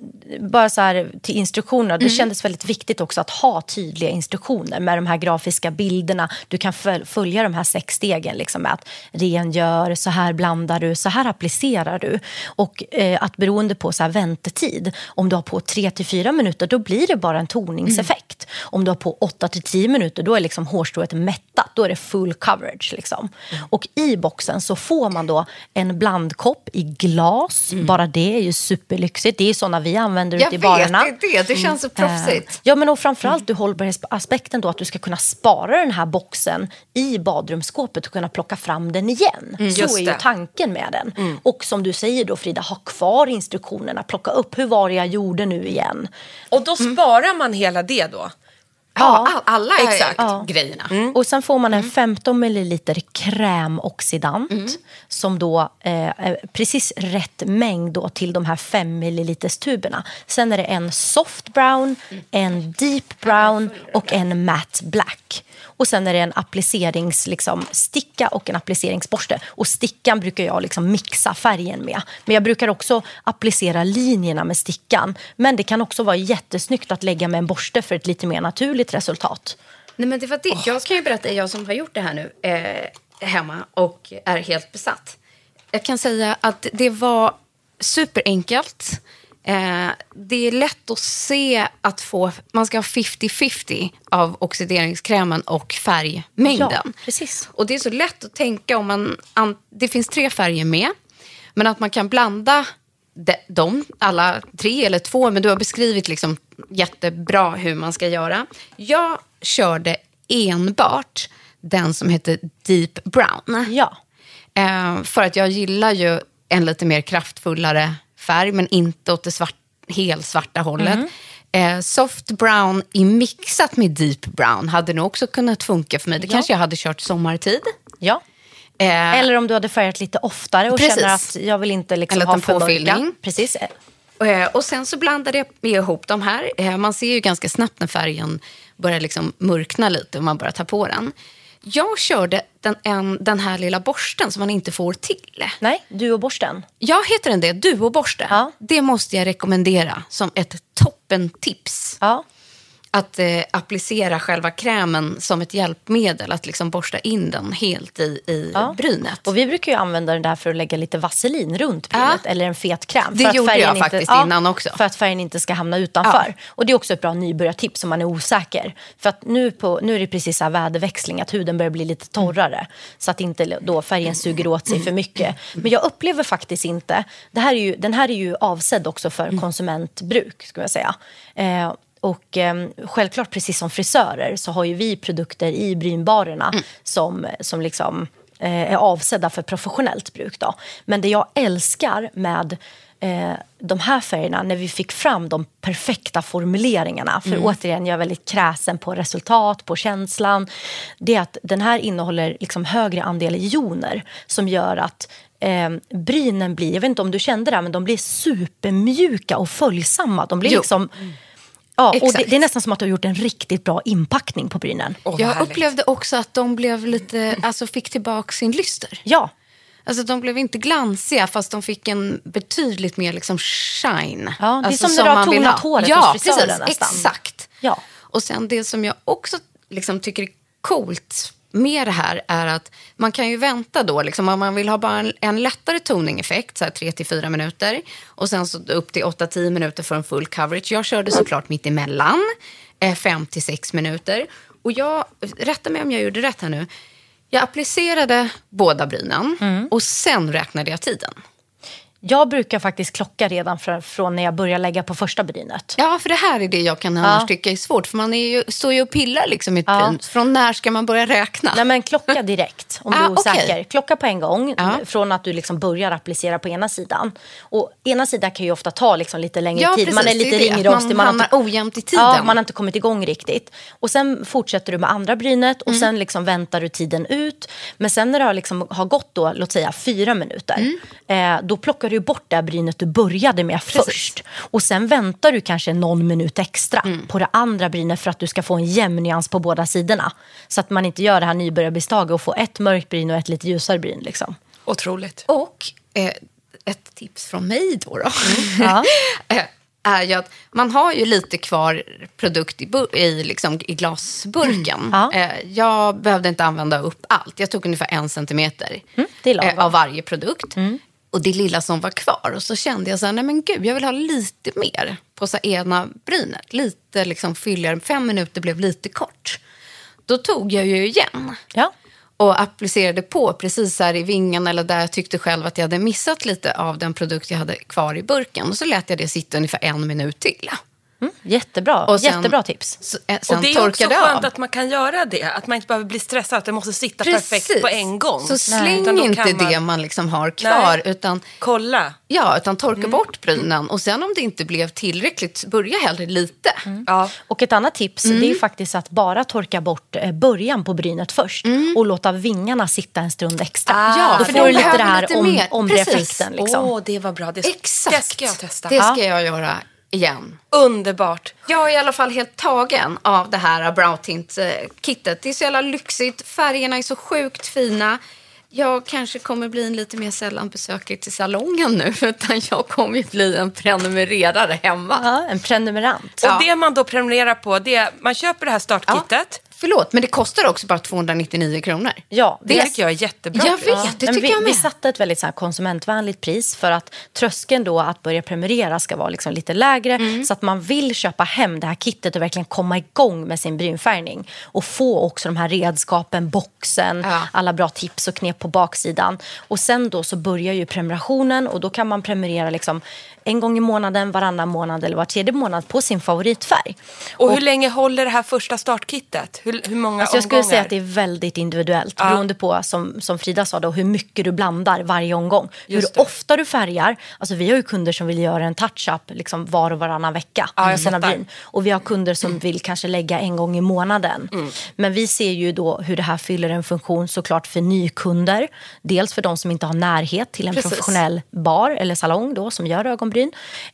bara så här till instruktionerna. Mm. Det kändes väldigt viktigt också att ha tydliga instruktioner med de här grafiska bilderna. Du kan föl- följa de här sex stegen. Liksom, med att rengör, så här blandar du, så här applicerar du. Och eh, att beroende på så här väntetid, om du har på 3 till 4 minuter då blir det bara en toningseffekt. Mm. Om du har på 8 till 10 minuter då är liksom hårstrået mättat. Då är det full coverage. Liksom. Mm. Och i boxen så får man då en blandkopp i glas. Bara det är ju superlyxigt. Det är såna vi använder Mm. Jag ute i barerna. vet, det känns så proffsigt. Eh, Ja, men och framförallt du hållbarhetsaspekten då att du ska kunna spara den här boxen i badrumsskåpet och kunna plocka fram den igen. Så Just är ju tanken med den. Och som du säger då Frida, ha kvar instruktionerna, plocka upp hur var jag gjorde nu igen. Och då sparar man hela det då? Ja, all, alla exakt. Ja. grejerna. Och sen får man en 15 milliliter krämoxidant Mm. som då eh, är precis rätt mängd då till de här 5 milliliters tuberna. Sen är det en soft brown, en deep brown och en matte black. Och sen är det en appliceringssticka liksom, sticka och en appliceringsborste. Och stickan brukar jag liksom mixa färgen med. Men jag brukar också applicera linjerna med stickan. Men det kan också vara jättesnyggt att lägga med en borste för ett lite mer naturligt resultat. Nej, men det var det. Jag kan ju berätta, jag som har gjort det här nu eh, hemma och är helt besatt. Jag kan säga att det var superenkelt. Eh, det är lätt att se att få, man ska ha 50-50 av oxideringskrämen och färgmängden. Ja, precis. Och det är så lätt att tänka om man, an, det finns tre färger med, men att man kan blanda de, dem, alla tre eller två, men du har beskrivit liksom jättebra hur man ska göra. Jag körde enbart den som heter Deep Brown. Ja. Eh, för att jag gillar ju en lite mer kraftfullare färg, men inte åt det svart, helsvarta hållet. Eh, soft brown i mixat med deep brown hade nog också kunnat funka för mig. Det kanske jag hade kört sommartid. Ja. Eh, Eller om du hade färgat lite oftare och Precis. känner att jag vill inte liksom ha för påfyllning. Precis. Eh, Och sen så blandade jag ihop de här. Eh, Man ser ju ganska snabbt när färgen börjar liksom mörkna lite och man börjar ta på den. Jag körde den, en, den här lilla borsten som man inte får till. Nej, du och borsten. Jag heter den det, duoborste. Ja. Det måste jag rekommendera som ett toppentips. Ja. Att eh, applicera själva krämen som ett hjälpmedel. Att liksom borsta in den helt i, i Ja. brynet. Och vi brukar ju använda den där för att lägga lite vaselin runt brynet Ja. eller en fet kräm. Det gjorde jag inte, faktiskt ja, innan också. För att färgen inte ska hamna utanför. Och det är också ett bra nybörjartips om man är osäker. För att nu, på, nu är det precis så här väderväxling, att huden börjar bli lite torrare. Så att inte då färgen suger åt sig för mycket. Men jag upplever faktiskt inte, det här är ju, den här är ju avsedd också för konsumentbruk, skulle jag säga. Eh, och eh, självklart, precis som frisörer, så har ju vi produkter i brynbarerna som, som liksom eh, är avsedda för professionellt bruk. Då. Men det jag älskar med eh, de här färgerna, när vi fick fram de perfekta formuleringarna, för återigen, jag är väldigt kräsen på resultat, på känslan, det är att den här innehåller liksom högre andel joner som gör att eh, brynen blir, jag vet inte om du kände det, men de blir supermjuka och följsamma. De blir Jo. liksom... Ja, och det, det är nästan som att du har gjort en riktigt bra inpackning på brynen. Vad Jag härligt. upplevde också att de blev lite, alltså fick tillbaka sin lyster. Ja, Alltså de blev inte glansiga fast de fick en betydligt mer liksom shine. Ja, det är alltså, som när du har man vill tonat ha. håret ja, hos frisören precis, nästan. Exakt. Ja. Och sen det som jag också liksom tycker är coolt med det här är att man kan ju vänta då, liksom, om man vill ha bara en, en lättare toning-effekt, så här 3-4 minuter, och sen så upp till 8-10 minuter för en full coverage. Jag körde såklart mitt emellan, eh, 5-6 minuter. Och jag, rätta mig om jag gjorde rätt här nu, jag applicerade båda brynen Mm. och sen räknade jag tiden. Jag brukar faktiskt klocka redan från, från när jag börjar lägga på första brynet. Ja, för det här är det jag kan annars Ja. tycka är svårt. För man är ju, står ju och pillar liksom i ett Ja. bryn. Från när ska man börja räkna? Nej, men klocka direkt om du Ah, är osäker. okej. Klocka på en gång Ja. från att du liksom börjar applicera på ena sidan. Och ena sidan kan ju ofta ta liksom lite längre Ja, tid. man är precis, lite det är det. ringrostig. Man har hamnar inte- ojämnt i tiden. Ja, man har inte kommit igång riktigt. Och sen fortsätter du med andra brynet Mm. och sen liksom väntar du tiden ut. Men sen när det har, liksom, har gått då, låt säga fyra minuter, Mm. eh, då plockar du bort det här brynet du började med först. Och sen väntar du kanske någon minut extra Mm. på det andra brynet för att du ska få en jämn nyans på båda sidorna. Så att man inte gör det här nybörjarmisstaget och får ett mörkt bryn och ett lite ljusare bryn. Liksom. Otroligt. Och eh, ett tips från mig då, då Ja. (laughs) eh, är ju att man har ju lite kvar produkt i, i, liksom, i glasburken. Ja. Eh, jag behövde inte använda upp allt. Jag tog ungefär en centimeter Mm. Mm. eh, av varje produkt. Och det lilla som var kvar. Och så kände jag så här, nej men gud, jag vill ha lite mer på så ena brynet. Lite liksom fylligare. Fem minuter blev lite kort. Då tog jag ju igen Ja. och applicerade på precis här i vingen eller där jag tyckte själv att jag hade missat lite av den produkt jag hade kvar i burken. Och så lät jag det sitta ungefär en minut till. Mm, jättebra. Och sen- Jättebra tips. Så, eh, sen Och det är också skönt av. att man kan göra det. Att man inte behöver bli stressad, att det måste sitta perfekt på en gång. Så släng inte man- det man liksom har kvar. Nej. Utan, Kolla. ja, utan torka Mm. bort brynen. Och sen om det inte blev tillräckligt, börja hellre lite. Ja. Och ett annat tips Mm. det är faktiskt att bara torka bort eh, början på brynet först och låta vingarna sitta en stund extra. Ah, Ja, Då för får du lite det här lite om, mer. ombre-effekten. Liksom. Åh, det var bra. Det, Exakt. det ska jag testa. Det ska jag göra igen. Underbart. Jag är i alla fall helt tagen av det här Brow Tint-kittet. Det är så jävla lyxigt. Färgerna är så sjukt fina. Jag kanske kommer bli en lite mer sällan besökare till salongen nu. Utan jag kommer ju bli en prenumererare hemma. Ja, en prenumerant. Ja. Och det man då prenumererar på, det är, man köper det här startkittet. Förlåt, men det kostar också bara 299 kronor. Ja, Det det- tycker jag är jättebra. Jag vet. det men tycker vi, jag med. vi satte ett väldigt så här konsumentvänligt pris för att tröskeln då att börja prenumerera ska vara liksom lite lägre Mm. så att man vill köpa hem det här kittet och verkligen komma igång med sin brynfärgning och få också de här redskapen, boxen, Ja. alla bra tips och knep på baksidan. Och sen då så börjar ju prenumerationen och då kan man prenumerera liksom en gång i månaden, varannan månad eller var tredje månad på sin favoritfärg. Och hur länge håller det här första startkittet? Hur, hur många Alltså jag skulle omgångar? säga att det är väldigt individuellt beroende på, som, som Frida sa, då, hur mycket du blandar varje omgång. Just hur det. ofta du färgar. Alltså vi har ju kunder som vill göra en touch-up liksom var och varannan vecka Ja, jag sina bryn. Och vi har kunder som vill kanske lägga en gång i månaden. Mm. Men vi ser ju då hur det här fyller en funktion såklart för nykunder. Dels för de som inte har närhet till en Precis. professionell bar eller salong då, som gör ögonbryn.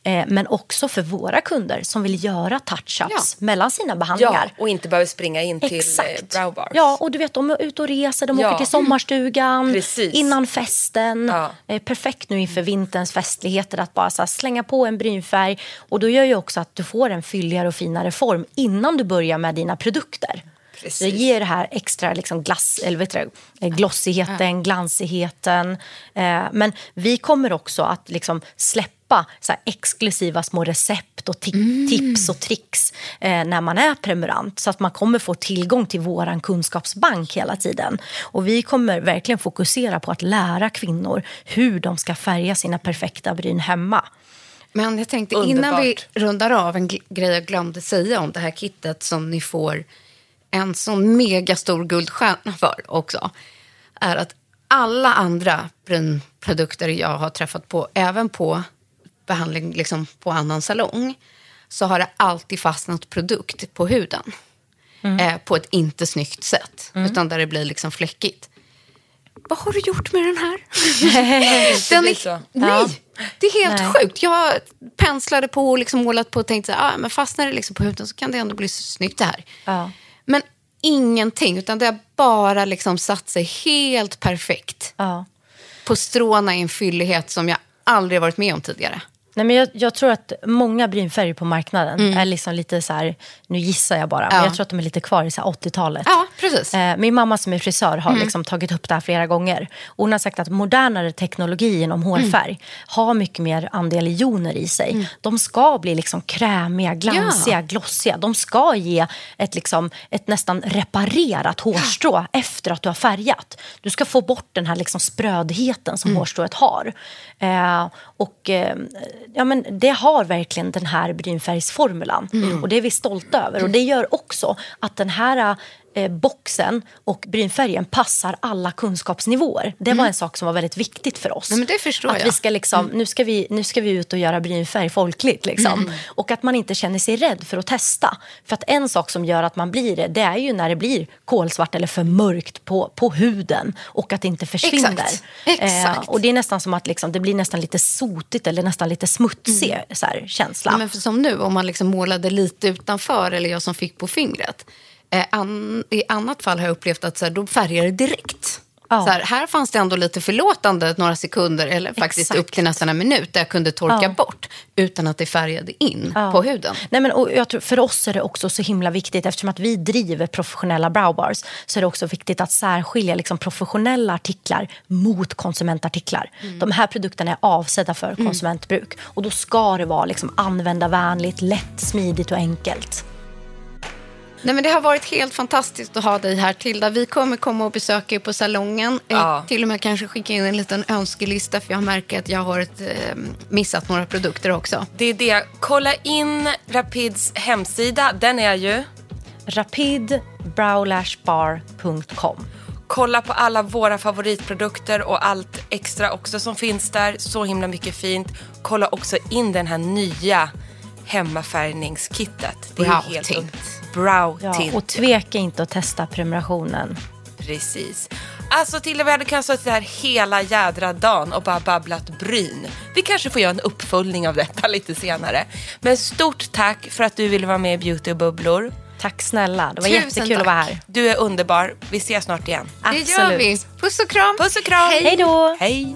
Eh, men också för våra kunder som vill göra touch-ups Ja. mellan sina Ja, behandlingar. och inte behöver springa in till eh, Exakt. Browbars. Ja, och du vet de är ute och reser, de Ja. åker till sommarstugan, Precis. innan festen. Ja. Eh, perfekt nu inför vinterns festligheter att bara här, slänga på en brynfärg. Och då gör ju också att du får en fylligare och finare form innan du börjar med dina produkter. Precis. Det ger det här extra liksom glass, eller vet du, eh, glossigheten, glansigheten. Eh, men vi kommer också att liksom släppa så här exklusiva små recept och ti- tips och tricks eh, när man är prenumerant. Så att man kommer få tillgång till vår kunskapsbank hela tiden. Och vi kommer verkligen fokusera på att lära kvinnor hur de ska färga sina perfekta bryn hemma. Men jag tänkte innan vi Underbart. rundar av en grej jag glömde säga om det här kittet som ni får en sån megastor guldstjärna för också. Är att alla andra brynprodukter jag har träffat på, även på behandling liksom på annan salong, så har det alltid fastnat produkt på huden. Eh, på ett inte snyggt sätt, utan där det blir liksom fläckigt. vad har du gjort med den här? (laughs) den är, så. nej, Ja. det är helt Nej. sjukt. Jag penslade på och liksom målat på och tänkte här, ah, men fastnar det liksom på huden så kan det ändå bli så snyggt det här. Ja. Men ingenting, utan det har bara liksom satt sig helt perfekt Ja. på stråna i en fyllighet som jag aldrig varit med om tidigare. Nej, men jag, jag tror att många brynfärger på marknaden är liksom lite så här, nu gissar jag bara, men Mm. Ja. jag tror att de är lite kvar i så här 80-talet. Ja, precis. Eh, Min mamma som är frisör Mm. har liksom tagit upp det här flera gånger. Hon har sagt att modernare teknologi inom hårfärg Mm. har mycket mer andel joner i sig. De ska bli liksom krämiga, glansiga, glossiga. De ska ge ett, liksom, ett nästan reparerat hårstrå efter att du har färgat. Du ska få bort den här liksom sprödheten som hårstrået har. Eh, och eh, ja, men Det har verkligen den här brynfärgsformulan. Och det är vi stolta över. Och det gör också att den här eh, boxen och brynfärgen passar alla kunskapsnivåer. Det var en sak som var väldigt viktigt för oss. Nej, att jag. Vi ska liksom, nu, ska vi, nu ska vi ut och göra brynfärg folkligt. Liksom. Och att man inte känner sig rädd för att testa. För att en sak som gör att man blir det, det är ju när det blir kolsvart eller för mörkt på, på huden och att det inte försvinner. Exakt. Exakt. och det är nästan som att liksom, det blir nästan lite sotigt eller nästan lite smutsig så här, känsla. Men för som nu, om man liksom målade lite utanför, eller jag som fick på fingret. Eh, an, I annat fall har jag upplevt att så här, då färgar det direkt. Ja. Så här, här fanns det ändå lite förlåtande några sekunder, eller faktiskt Exakt. upp till nästan en minut, där jag kunde torka Ja. bort utan att det färgade in Ja. på huden. Nej, men, och jag tror, för oss är det också så himla viktigt, eftersom att vi driver professionella browbars, så är det också viktigt att särskilja liksom, professionella artiklar mot konsumentartiklar. De här produkterna är avsedda för konsumentbruk och då ska det vara liksom, användarvänligt, lätt, smidigt och enkelt. Nej, men det har varit helt fantastiskt att ha dig här, Tilda. Vi kommer komma och besöka er på salongen. Eh, Ja. Till och med kanske skicka in en liten önskelista, för jag märker att jag har ett, eh, missat några produkter också. Det är det. Kolla in Rapids hemsida. Den är ju... rapidbrowlashbar.com Kolla på alla våra favoritprodukter och allt extra också som finns där. Så himla mycket fint. Kolla också in den här nya hemmafärgningskittet. Det är Brow helt Brow ja, tint. Och tveka inte att testa prenumerationen. Precis. Alltså till och med hade kunnat stå här hela jädra dagen och bara babblat bryn. Vi kanske får göra en uppföljning av detta (laughs) lite senare. Men stort tack för att du ville vara med i Beauty och bubblor. Tack snälla, det var Tusen jättekul att tack. vara här. Du är underbar. Vi ses snart igen. Det gör vi. Puss och kram. Puss och kram. Hej då! Hej.